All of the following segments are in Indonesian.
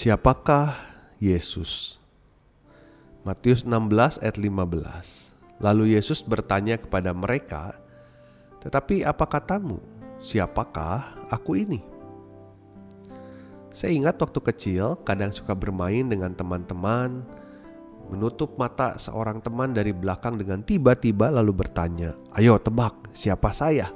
Siapakah Yesus? Matius 16 ayat 15. Lalu Yesus bertanya kepada mereka, "Tetapi apa katamu? Siapakah aku ini?" Saya ingat waktu kecil kadang suka bermain dengan teman-teman, menutup mata seorang teman dari belakang dengan tiba-tiba lalu bertanya, "Ayo tebak, siapa saya?"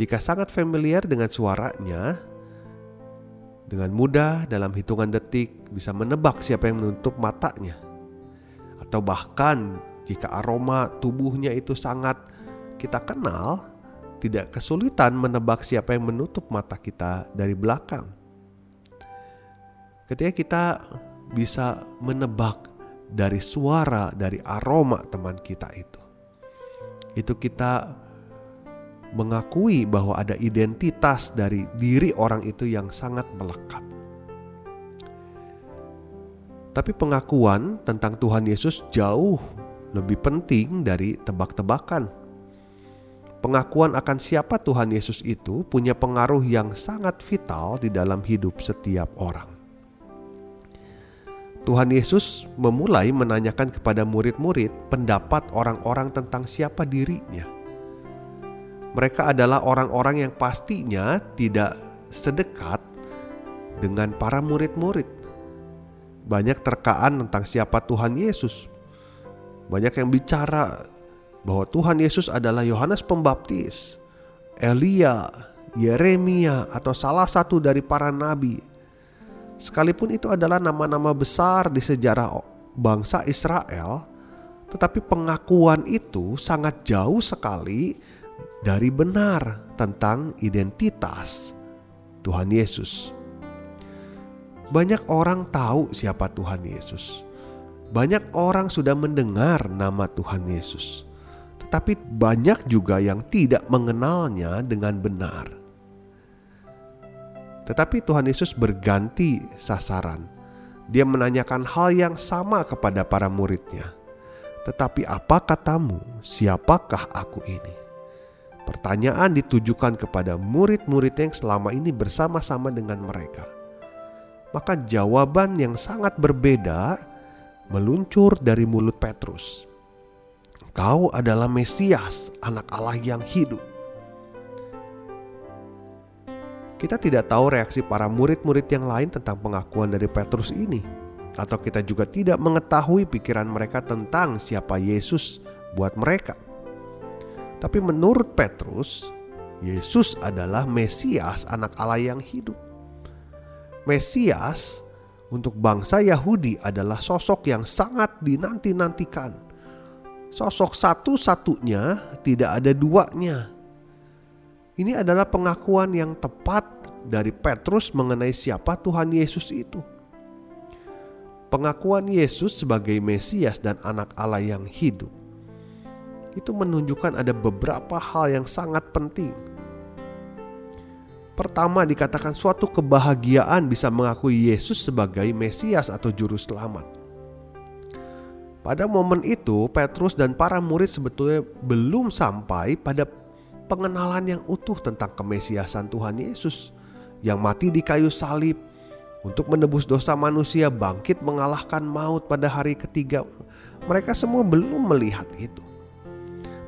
Jika sangat familiar dengan suaranya, dengan mudah dalam hitungan detik bisa menebak siapa yang menutup matanya. Atau bahkan jika aroma tubuhnya itu sangat kita kenal, tidak kesulitan menebak siapa yang menutup mata kita dari belakang. Ketika kita bisa menebak dari suara, dari aroma teman kita itu, itu kita mengakui bahwa ada identitas dari diri orang itu yang sangat melekat. Tapi pengakuan tentang Tuhan Yesus jauh lebih penting dari tebak-tebakan Pengakuan akan siapa Tuhan Yesus itu punya pengaruh yang sangat vital di dalam hidup setiap orang. Tuhan Yesus memulai menanyakan kepada murid-murid pendapat orang-orang tentang siapa dirinya. Mereka adalah orang-orang yang pastinya tidak sedekat dengan para murid-murid. Banyak terkaan tentang siapa Tuhan Yesus. Banyak yang bicara bahwa Tuhan Yesus adalah Yohanes Pembaptis, Elia, Yeremia, atau salah satu dari para nabi. Sekalipun itu adalah nama-nama besar di sejarah bangsa Israel, tetapi pengakuan itu sangat jauh sekali dari benar tentang identitas Tuhan Yesus. Banyak orang tahu siapa Tuhan Yesus. Banyak orang sudah mendengar nama Tuhan Yesus tapi banyak juga yang tidak mengenalnya dengan benar. Tetapi Tuhan Yesus berganti sasaran. Dia menanyakan hal yang sama kepada para muridnya. Tetapi apa katamu, siapakah aku ini? Pertanyaan ditujukan kepada murid-murid yang selama ini bersama-sama dengan mereka. Maka jawaban yang sangat berbeda meluncur dari mulut Petrus. Kau adalah Mesias, anak Allah yang hidup. Kita tidak tahu reaksi para murid-murid yang lain tentang pengakuan dari Petrus ini, atau kita juga tidak mengetahui pikiran mereka tentang siapa Yesus buat mereka. Tapi menurut Petrus, Yesus adalah Mesias, anak Allah yang hidup. Mesias untuk bangsa Yahudi adalah sosok yang sangat dinanti-nantikan sosok satu-satunya, tidak ada duanya. Ini adalah pengakuan yang tepat dari Petrus mengenai siapa Tuhan Yesus itu. Pengakuan Yesus sebagai Mesias dan Anak Allah yang hidup itu menunjukkan ada beberapa hal yang sangat penting. Pertama, dikatakan suatu kebahagiaan bisa mengakui Yesus sebagai Mesias atau Juru Selamat. Pada momen itu, Petrus dan para murid sebetulnya belum sampai pada pengenalan yang utuh tentang kemesiasan Tuhan Yesus yang mati di kayu salib untuk menebus dosa manusia, bangkit mengalahkan maut pada hari ketiga. Mereka semua belum melihat itu.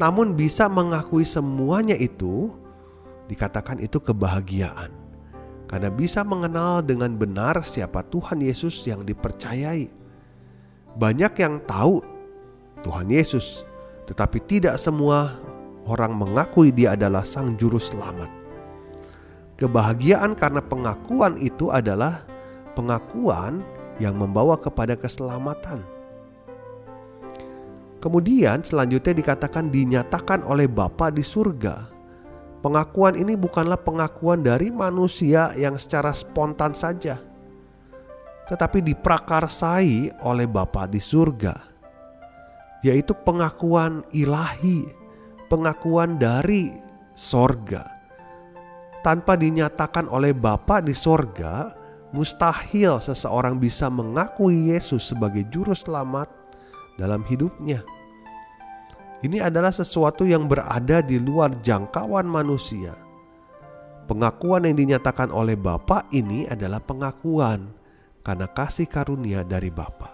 Namun bisa mengakui semuanya itu dikatakan itu kebahagiaan. Karena bisa mengenal dengan benar siapa Tuhan Yesus yang dipercayai banyak yang tahu Tuhan Yesus, tetapi tidak semua orang mengakui Dia adalah Sang Juru Selamat. Kebahagiaan karena pengakuan itu adalah pengakuan yang membawa kepada keselamatan. Kemudian selanjutnya dikatakan dinyatakan oleh Bapa di surga. pengakuan ini bukanlah pengakuan dari manusia yang secara spontan saja, tetapi diprakarsai oleh Bapa di surga, yaitu pengakuan ilahi, pengakuan dari sorga. Tanpa dinyatakan oleh Bapa di sorga, mustahil seseorang bisa mengakui Yesus sebagai juru selamat dalam hidupnya. Ini adalah sesuatu yang berada di luar jangkauan manusia. Pengakuan yang dinyatakan oleh Bapa ini adalah pengakuan karena kasih karunia dari Bapa.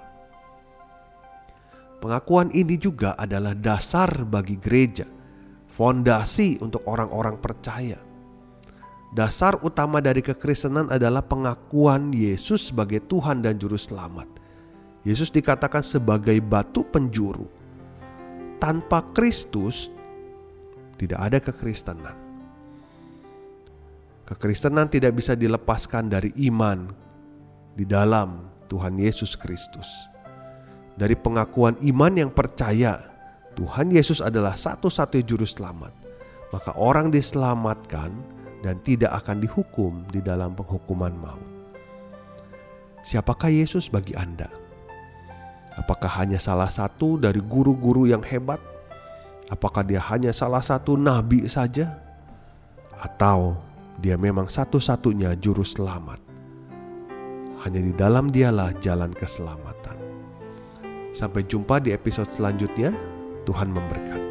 Pengakuan ini juga adalah dasar bagi gereja, fondasi untuk orang-orang percaya. Dasar utama dari kekristenan adalah pengakuan Yesus sebagai Tuhan dan Juru Selamat. Yesus dikatakan sebagai batu penjuru tanpa Kristus tidak ada kekristenan. Kekristenan tidak bisa dilepaskan dari iman di dalam Tuhan Yesus Kristus. Dari pengakuan iman yang percaya Tuhan Yesus adalah satu-satunya juru selamat, maka orang diselamatkan dan tidak akan dihukum di dalam penghukuman maut. Siapakah Yesus bagi Anda? Apakah hanya salah satu dari guru-guru yang hebat? Apakah dia hanya salah satu nabi saja? Atau dia memang satu-satunya juru selamat? Hanya di dalam dialah jalan keselamatan. Sampai jumpa di episode selanjutnya. Tuhan memberkati.